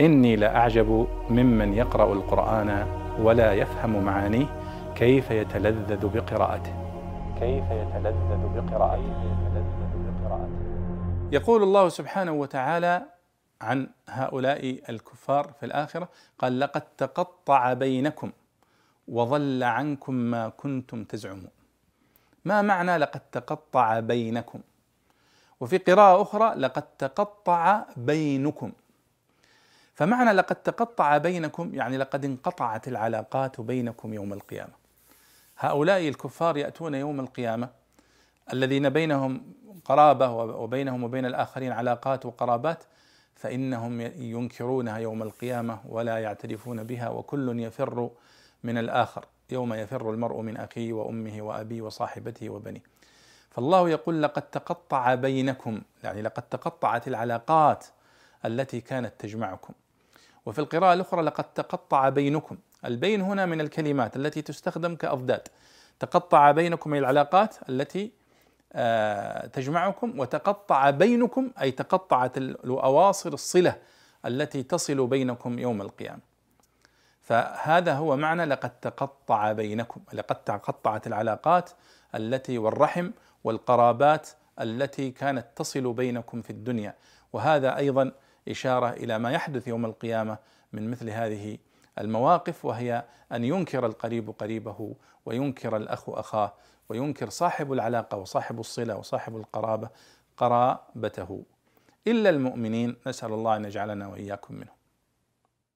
إني لأعجب ممن يقرأ القرآن ولا يفهم معانيه كيف يتلذذ بقراءته. كيف يتلذذ بقراءته. يقول الله سبحانه وتعالى عن هؤلاء الكفار في الآخرة قال لقد تقطع بينكم وضل عنكم ما كنتم تزعمون. ما معنى لقد تقطع بينكم وفي قراءة أخرى لقد تقطع بينكم. فمعنى لقد تقطع بينكم يعني لقد انقطعت العلاقات بينكم يوم القيامة. هؤلاء الكفار يأتون يوم القيامة الذين بينهم قرابة وبينهم وبين الآخرين علاقات وقرابات فإنهم ينكرونها يوم القيامة ولا يعترفون بها وكل يفر من الآخر. يوم يفر المرء من أخيه وأمه وأبيه وصاحبته وبنيه. فالله يقول لقد تقطع بينكم يعني لقد تقطعت العلاقات التي كانت تجمعكم. وفي القراءة الأخرى لقد تقطع بينكم. البين هنا من الكلمات التي تستخدم كأضداد تقطع بينكم العلاقات التي آه، تجمعكم وتقطع بينكم أي تقطعت الأواصر الصلة التي تصل بينكم يوم القيامة. فهذا هو معنى لقد تقطع بينكم. لقد تقطعت العلاقات التي والرحم والقرابات التي كانت تصل بينكم في الدنيا. وهذا أيضا إشارة إلى ما يحدث يوم القيامة من مثل هذه المواقف وهي أن ينكر القريب قريبه وينكر الأخ أخاه وينكر صاحب العلاقة وصاحب الصلة وصاحب القرابة قرابته. إلا المؤمنين نسأل الله أن يجعلنا وإياكم منهم.